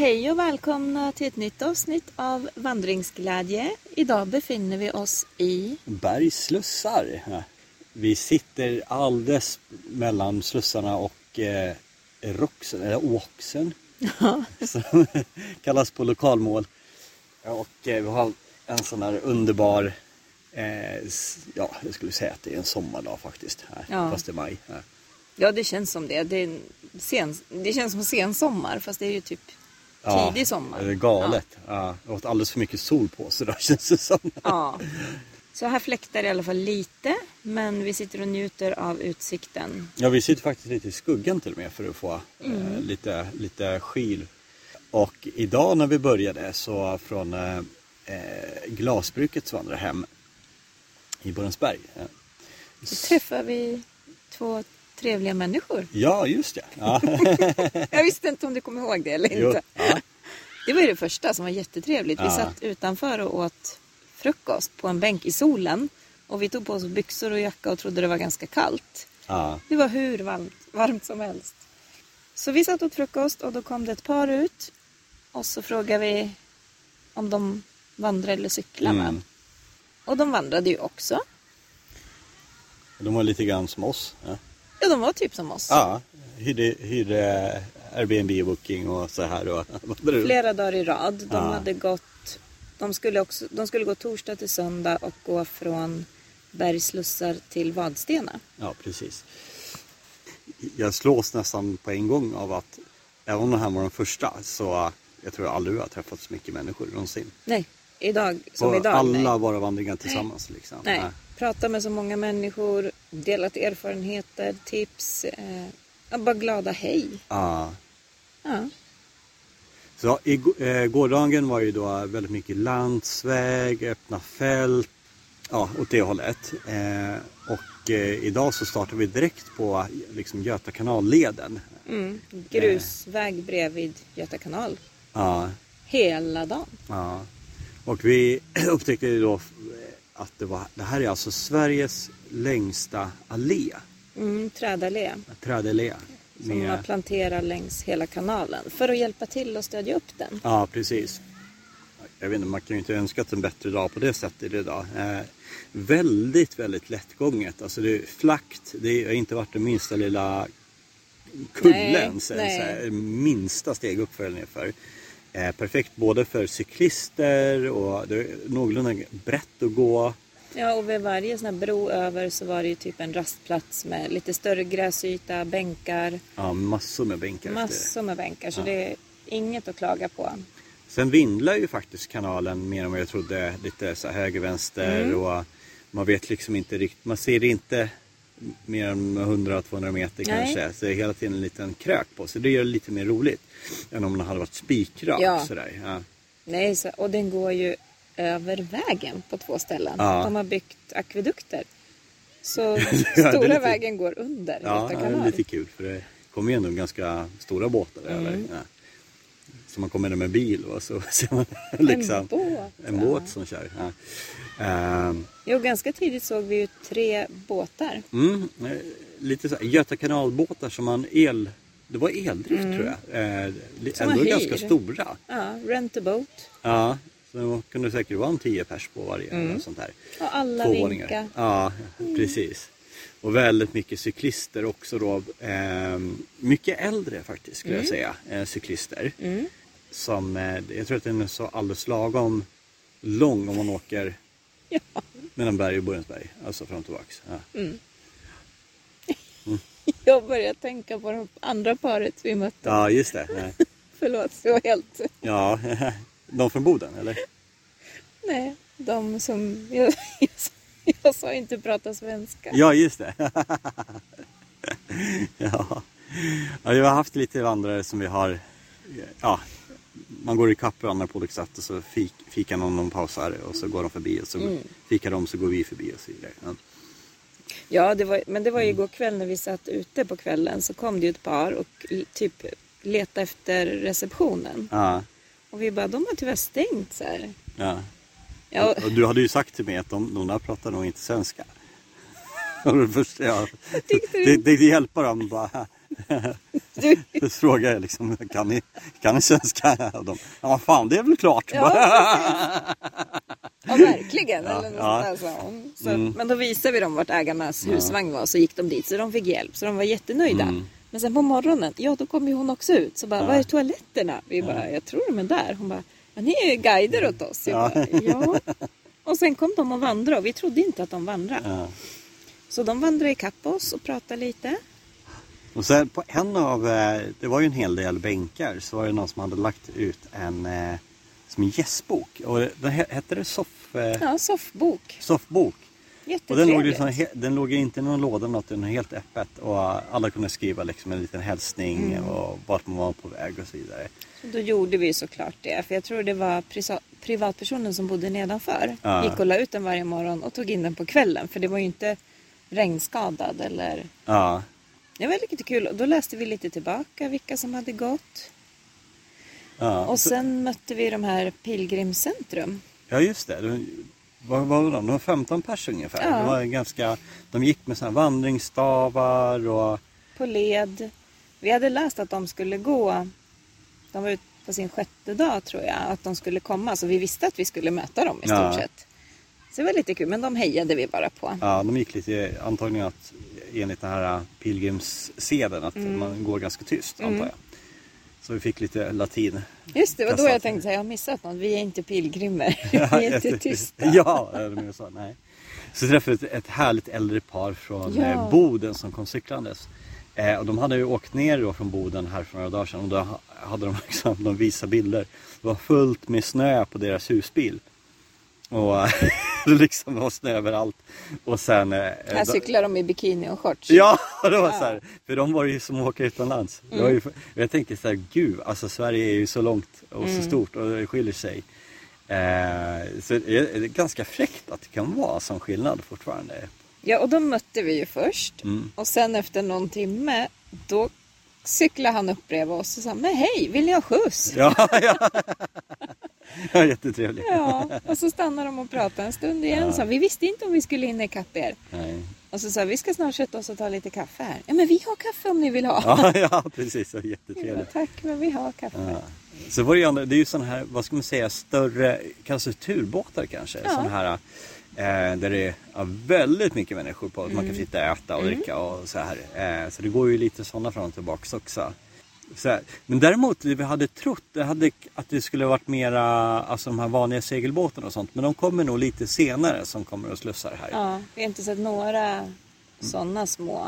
Hej och välkomna till ett nytt avsnitt av Vandringsglädje. Idag befinner vi oss i... Bergsslussar. Vi sitter alldeles mellan slussarna och eh, Roxen, eller Åksen. Som kallas på lokalmål. Och eh, vi har en sån här underbar, eh, ja jag skulle säga att det är en sommardag faktiskt. Här, Ja. Fast det är maj. Här. Ja, det känns som det. Det, sen... det känns som sen sommar, fast det är ju typ tidig sommar. Det är galet. Ja. det har varit alldeles för mycket sol på så då känns det som. Ja. Så här fläktar det i alla fall lite, men vi sitter och njuter av utsikten. Ja, vi sitter faktiskt lite i skuggan till och med för att få eh, lite, lite skyl. Och idag när vi började så från eh, eh, glasbrukets vandrarhem i Borensberg. Eh, Så träffar vi två trevliga människor. Ja, just det. Ja. Jag visste inte om du kommer ihåg det eller Jo, inte. ja. Det var ju det första som var jättetrevligt. Vi Ja. satt utanför och åt frukost på en bänk i solen. Och vi tog på oss byxor och jacka och trodde det var ganska kallt. Ja. Det var hur varmt, varmt som helst. Så vi satt åt frukost och då kom det ett par ut. Och så frågade vi om de vandrar eller cyklar. va? Mm. Och de vandrade ju också. De var lite grann som oss. Ja, Ja, de var typ som oss. ja. Hyrde, hyrde Airbnb-booking och så här. Och, Flera dagar i rad. De Ja. hade gått... De skulle, också, de skulle gå torsdag till söndag och gå från Bergslussar till Vadstena. Ja, precis. Jag slås nästan på en gång av att även om det här var den första så jag tror jag aldrig har träffat så mycket människor någonsin. Nej, idag som På idag. alla nej. våra vandringar tillsammans. Liksom. nej. Prata med så många människor, delat erfarenheter, tips. Eh, bara glada hej. Ja. Ja. Så i, eh, gårdagen var ju då väldigt mycket landsväg, öppna fält, ja åt det hållet. Eh, och eh, idag så startar vi direkt på liksom, Göta kanalleden. Mm. Grusväg bredvid Göta kanal. Ja, Hela dagen. ja. Och vi upptäckte ju då att det, var, det här är alltså Sveriges längsta allé, Mm, trädallé. trädallé. Som man Med, planterar längs hela kanalen. För att hjälpa till och stödja upp den. ja, precis. Jag vet inte, man kan ju inte önska en bättre dag på det sättet idag. Eh, väldigt, väldigt lättgånget. Alltså det är flackt. Det har inte varit den minsta lilla kullen. Nej, så, nej. så här, minsta steg upp för eller nerför. Eh, perfekt både för cyklister och det är någorlunda brett att gå. Ja, och vid varje sån här bro över så var det ju typ en rastplats med lite större gräsyta, bänkar, Ja, massor med bänkar. massor med bänkar. Så det är inget att klaga på. Sen vindlar ju faktiskt kanalen mer än vad jag trodde. Lite så här höger, vänster Mm. och man vet liksom inte riktigt. Man ser inte mer än 100-200 meter Nej. kanske. Så det är hela tiden en liten krök på. Så det gör det lite mer roligt. Än om den hade varit spikrak Ja. sådär. Ja. Nej, så, och den går ju över vägen på två ställen. Ja. De har byggt akvedukter. Så stora lite- vägen går under Ja, det är lite kul för det kommer ju ändå ganska stora båtar Mm. över. Ja. Så man kommer ner med bil och så ser man liksom En båt. en båt som kör. Ja. Ehm, Jo, ganska tidigt såg vi ju tre båtar. Mm, eh, lite så här, Göta kanalbåtar som man el... Det var eldrift tror jag. Eh, Som ändå ganska stora. Ja, rent a boat. Ja, så det kunde säkert vara en 10 pers på varje. Mm. eller Sånt här. Och alla Två vinka. våningar. Ja, precis. Och väldigt mycket cyklister också då. Eh, mycket äldre faktiskt skulle jag säga. Eh, cyklister. Mm. Som, eh, jag tror att den är så alldeles lagom lång om man åker Ja. mellan Berg och Borensberg. Alltså fram och tillbaks. Ja. Jag börjar tänka på det andra paret vi mötte. ja, just det. Nej. Förlåt, det var helt... Ja, de från Boden eller? Nej, de som... Jag, jag, jag sa inte prata svenska. Ja, just det. ja. ja, vi har haft lite vandrare som vi har, ja, man går i kapp varandra på olika sätt och så fik, fikar någon och pausar och så går de förbi och så Mm. fikar de så går vi förbi och så vidare. Ja. Ja, det var, men det var ju igår kväll när vi satt ute på kvällen så kom det ju ett par och typ letade efter receptionen. Ja, Och vi bara, de har tyvärr stängt så här. ja. Ja, Och du hade ju sagt till mig att de, de där pratar nog inte svenska. Och det det, det hjälper dem bara. Du, Så frågar jag liksom, kan ni, kan ni svenska? De, ja fan det är väl klart. ja, ja, verkligen. Ja, eller ja. hon. så, Mm. Men då visade vi dem vart ägarnas husvagn var så gick de dit så de fick hjälp. Så de var jättenöjda. Mm. Men sen på morgonen, ja då kom ju hon också ut. Så bara, var är toaletterna? Vi bara, jag tror de är där. Hon bara, ja, ni är ju guider åt oss. Jag Ja. bara, ja. Och sen kom de och vandrade och vi trodde inte att de vandrade. Ja. Så de vandrade ikapp oss och pratade lite. Och sen på en av, eh, det var ju en hel del bänkar, så var det någon som hade lagt ut en eh, som en gästbok. Och den he- hette det soff, eh, Ja, soffbok. soffbok. Och den låg, he- den låg inte i någon låda något, den var helt öppet. Och alla kunde skriva liksom en liten hälsning Mm. och vart man var på väg och så vidare. Så då gjorde vi såklart det. För jag tror det var privatpersonen som bodde nedanför. Ja. Gick och la ut den varje morgon och tog in den på kvällen. För det var ju inte regnskadad eller... Ja, Det var lite kul. Och då läste vi lite tillbaka vilka som hade gått. ja. Och Så- sen mötte vi de här Pilgrimscentrum. ja just det. De, vad var de? De var 15 pers ungefär. Ja. Det var ganska, de gick med såna vandringsstavar och på led. Vi hade läst att de skulle gå, de var ute på sin sjätte dag tror jag, att de skulle komma. Så vi visste att vi skulle möta dem i stort Ja. sett. Så det var lite kul, men de hejade vi bara på. Ja, de gick lite antagligen att enligt den här pilgrimssedeln att Mm. man går ganska tyst antar jag. Så vi fick lite latin. Just det, var då jag tänkte att jag har missat något. Vi är inte pilgrimer. Vi är inte tysta. ja, mer så, nej. Så träffade vi ett, härligt äldre par från Ja. eh, Boden som kom cyklandes. Eh, och de hade ju åkt ner då från Boden här för några dagar sedan och då ha- hade de liksom, de visade bilder. Det var fullt med snö på deras husbil. Och det liksom var snö överallt. Och sen... eh, Här cyklar de i bikini och shorts. Ja, det var så här. För de var ju som att åka utomlands. Det Mm. ju, jag tänkte så här, gud, alltså Sverige är ju så långt och Mm. så stort och det skiljer sig. Eh, så det är ganska fräckt att det kan vara sån skillnad fortfarande. Ja, och då mötte vi ju först. Mm. Och sen efter någon timme, då cyklade han upp bredvid oss och sa, men hej, vill ni ha skjuts? Ja, ja. ja jättetrevligt. Ja, och så stannade de och pratade en stund igen. Ja. Så vi visste inte om vi skulle hinna ikapp er. Nej. Och så sa vi ska snart sätta oss och ta lite kaffe här. Ja, men vi har kaffe om ni vill ha. Ja, ja, precis. Så Ja, jättetrevligt. tack, men vi har kaffe. Ja. Så var det andra, det är ju sådana här, vad ska man säga, större, det turbåtar kanske? Ja. Sådana här eh, där det är väldigt mycket människor på, man Mm. kan sitta och äta och dricka och så här. Eh, så det går ju lite sådana fram och tillbaka också. Men däremot, det vi hade trott det hade, att det skulle varit mera, alltså de här vanliga segelbåtarna och sånt. Men de kommer nog lite senare som kommer och slussar här. Ja, vi har inte sett några sådana små.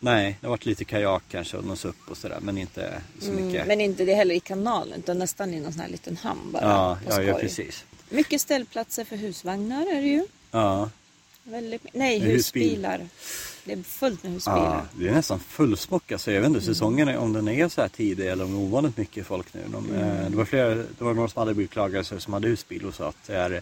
Nej, det har varit lite kajak kanske och någon SUP och sådär. Men inte så mycket. Mm, men inte det heller i kanalen, utan nästan i någon sån här liten hamn bara. ja, på ja, ja, precis. Mycket ställplatser för husvagnar är det ju. Ja. Väldigt, nej, Med husbil. Det är fullt med husbilar. Ja, det är nästan fullsmockat så jag vet inte säsongen om den är så här tidig eller om det är ovanligt mycket folk nu. De, Mm. eh, det, var flera, det var några som hade beklagat sig som hade husbil och sa att det är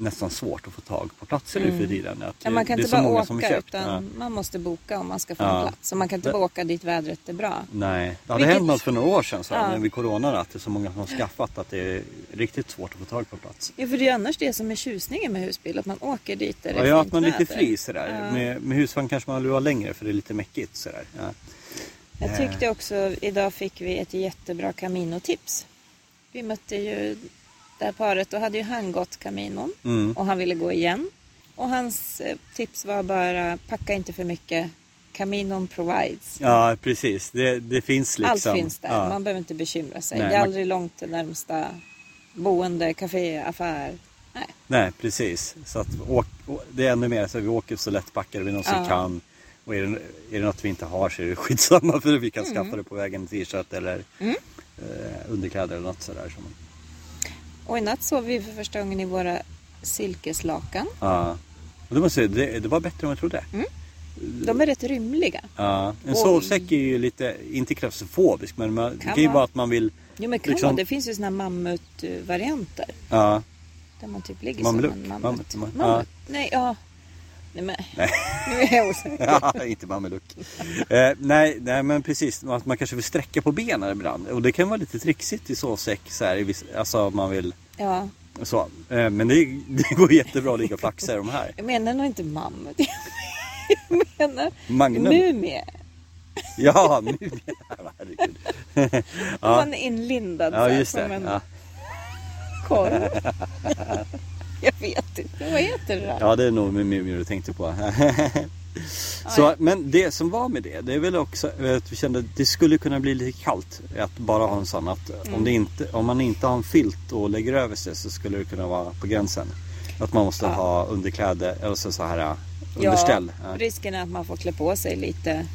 nästan svårt att få tag på platser nu för tiden. Att Mm. Ja, man kan det är inte så bara åka utan Ja. man måste boka om man ska få Ja. en plats. Så man kan inte Det- bara åka dit vädret är bra. Nej, det hade Vilket- hänt något för några år sedan så här, Ja. vid coronan att det är så många som har skaffat att det är riktigt svårt att få tag på plats. Ja, för det är ju annars det som är tjusningen med husbil, att man åker dit där det är ja, att man är lite fri sådär. Ja. Med, med husvagn kanske man vill vara längre för det är lite mäckigt sådär. Ja. Jag tyckte också, idag fick vi ett jättebra Camino-tips. Vi mötte ju det här paret, då hade ju han gått Caminon Mm. och han ville gå igen. Och hans eh, tips var bara, packa inte för mycket. Caminon provides. ja, precis. Det, det finns liksom. Allt finns där, Ja. man behöver inte bekymra sig. Nej, det är man- aldrig långt till närmsta boende, café, affär. Nej. Nej, precis. Så att åk, det är ännu mer så att vi åker så lättpackade vi någonsin Ja. kan. Och är det, är det något vi inte har så är det skitsamma för vi kan Mm. skaffa det på vägen, t-shirt eller eh, underkläder eller något sådär. Som, Och i natt sov vi för första gången i våra silkeslakan. ja. Och det, måste, jag säga, det, det var bättre än jag trodde. Mm. De är rätt rymliga. Ja. En Oj. sovsäck är ju lite, inte klaustrofobisk men man, det Kan kan ju vara. att man vill, Jo men kan Liksom- det finns ju här mammutvarianter. ja. Där man typ ligger Mameluck. som en mammut. Mammut, mammut. Mammut. Nej, ja. Nej men. Nej. Nu är jag osäker. Ja, inte mameluck. eh, nej, nej, men precis. Att man kanske vill sträcka på benen ibland. Och det kan vara lite trixigt i sovsäck. Så här, i viss, alltså man vill Ja. så. Eh, men det, det går jättebra att ligga och flaxa i de här. Jag menar nog inte mammut. Jag menar Magnum. mumie. Ja, Mumien. Herregud. Ja. Man är inlindad så ja här just som det. en Ja. korv. Jag vet inte. Vad heter det då? ja, det är nog Mumien du tänkte på. Så, men det som var med det, det är väl också att vi kände att det skulle kunna bli lite kallt att bara ha en sån att Mm. om, det inte, om man inte har en filt och lägger över sig så skulle det kunna vara på gränsen. Att man måste Ja. ha underkläder, eller så, så här underställ. Ja, Ja. risken är att man får klä på sig lite,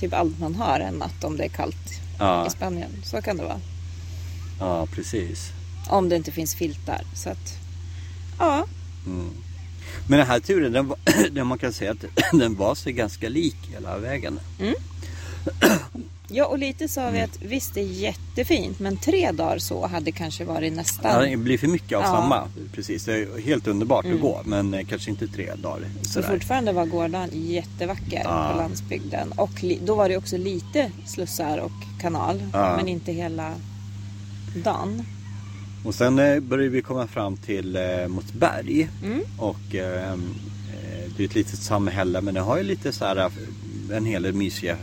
typ allt man har en natt om det är kallt Ja, i Spanien. Så kan det vara. ja, precis. Om det inte finns filtar. Så att, ja, Mm. Men den här turen, den, var, den man kan säga att den var sig ganska lik hela vägen. ja, och lite sa Mm. vi att visst det är jättefint men tre dagar så hade kanske varit Ja, nästan. det blir för mycket av Ja. samma. Precis, det är helt underbart Mm. att gå men eh, kanske inte tre dagar. Så Sådär. fortfarande var gårdagen jättevacker Ja. på landsbygden. Och då var det också lite slussar och kanal. Ja. Men inte hela dagen. Och sen eh, började vi komma fram till eh, mot berg. Mm. Och eh, eh, det är ett litet samhälle men det har ju lite så här eh, en hel del mysiga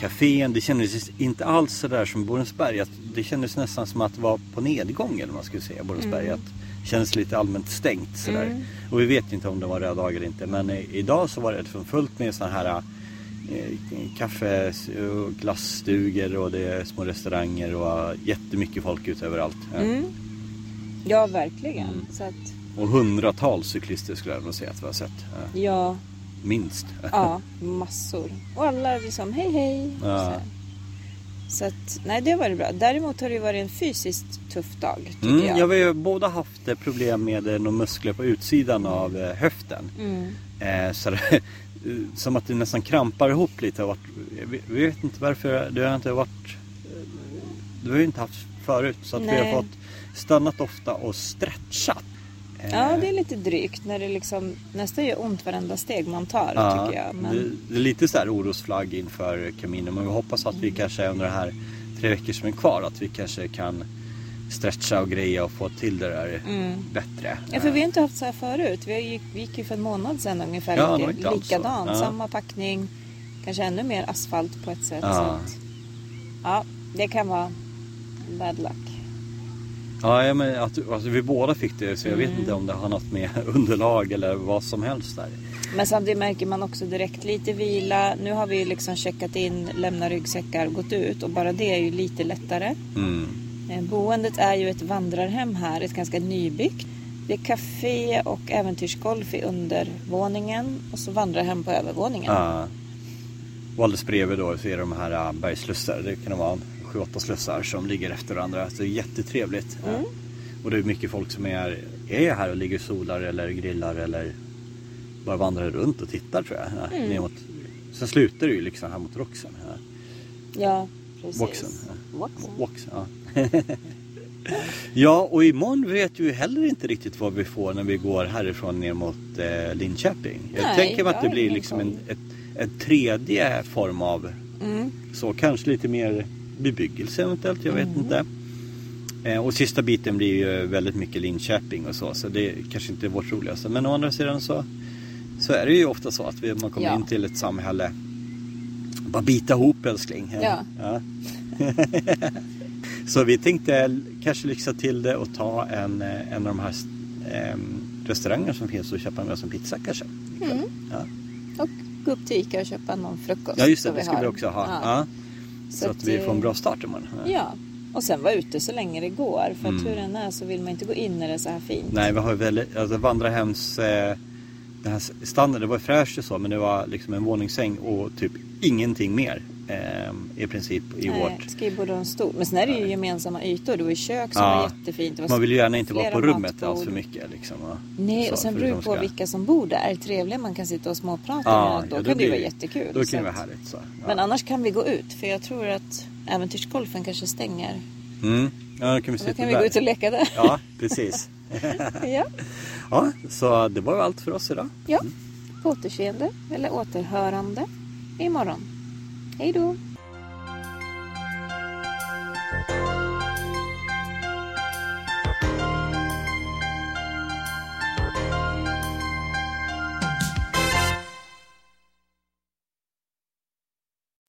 kaféen. Det kändes inte alls så där som Borensberg. Det kändes nästan som att det var på nedgång eller man skulle säga Borensberg. Att det kändes lite allmänt stängt sådär. Mm. Och vi vet inte om det var röd dag eller inte. Men eh, idag så var det liksom fullt med sådana här kaffe och glassstugor och det är små restauranger och jättemycket folk ute överallt. Mm. Ja, verkligen. Mm. Så att, Och hundratals cyklister skulle jag nog säga att vi har sett. Ja, ja, minst. ja, massor. Och alla liksom hej hej. Ja. Så, så att, nej det var det bra. Däremot har det varit en fysiskt tuff dag Mm, jag. jag har ju båda haft eh, problem med eh, några muskler på utsidan av eh, höften. Mm. Eh, så det, som att det nästan krampar ihop lite. Jag vet- vi vet inte varför. Det har inte varit... eh, Det har vi inte haft förut. Så att vi Nej. har fått stannat ofta och stretchat. Eh, Ja, det är lite drygt när det liksom nästan gör ont varenda steg man tar Ja, tycker jag. Men, det, det är lite så här orosflagg inför Camino men vi hoppas att vi kanske under det här tre veckor som är kvar att vi kanske kan stretcha och greja och få till det där Mm. bättre. Ja, för vi har inte haft så här förut. Vi gick, vi gick ju för en månad sedan ungefär. Ja, likadant, Ja. samma packning. Kanske ännu mer asfalt på ett sätt. Ja. Att, ja, det kan vara bad luck. Ja, men att, alltså, vi båda fick det så jag vet Mm. inte om det har något med underlag eller vad som helst där. Men samtidigt märker man också direkt lite vila. Nu har vi liksom checkat in, lämnat ryggsäckar, gått ut och bara det är ju lite lättare. Mm. Eh, Boendet är ju ett vandrarhem här, ett ganska nybyggt. Det är café och äventyrsgolf i undervåningen och så vandrarhem på övervåningen. Ja. Och alldeles bredvid då så är de här äh, bergslussar. Det kan vara sju, åtta slussar som ligger efter varandra. Så det är jättetrevligt. Mm. Och det är mycket folk som är, är här och ligger och solar eller grillar eller bara vandrar runt och tittar tror jag. Ja, Mm. mot, sen slutar det ju liksom här mot Roxen. Ja. Ja, precis. Voxen, Voxen. Vox, ja. ja, och imorgon vet vi ju heller inte riktigt vad vi får när vi går härifrån ner mot eh, Linköping. Jag Nej, tänker mig att det blir liksom en, ett, en tredje form av Mm. så kanske lite mer bebyggelse eventuellt, jag vet Mm. inte. Eh, och sista biten blir ju väldigt mycket Linköping och så, så det kanske inte är vårt roligaste. Men å andra sidan så, så är det ju ofta så att vi, man kommer Ja. in till ett samhälle bara bita ihop älskling. Ja. Ja. så vi tänkte kanske lyxa till det och ta en, eh, en av de här eh, restaurangerna som finns och köpa med oss en pizza kanske. Mm. Ja. Och gå upp till Ica och köpa någon frukost. ja just det, det ska har. vi också ha. Ja. Ja. Så Så, att, att, vi får en bra start imorgon. ja. Och sen vara ute så länge det går. För Mm. att hur den är så vill man inte gå in när det är så här fint. Nej, vi har ju väldigt, alltså vandrarhems, eh, den här standarden, det var fräscht och så men det var liksom en våningssäng och typ ingenting mer eh, i princip i Nej, vårt. skrivbord och en stol. Men sen är det ju gemensamma ytor. Det var ju kök som Ja. var jättefint. Var Man vill ju gärna inte vara på rummet alls för mycket liksom. och Nej, så, och sen beror det de på ska- vilka som bor där. Är det trevliga man kan sitta och småprata Ja, med, då ja, kan det ju vara jättekul. Då kan det vara härligt så. Ja. Men annars kan vi gå ut. För jag tror att äventyrsgolfen kanske stänger. Mm. Ja, då kan vi Då sitta kan vi där. gå ut och leka där. Ja, precis. ja. Ja, så det var allt för oss idag. ja. På återseende eller återhörande imorgon. Hej då!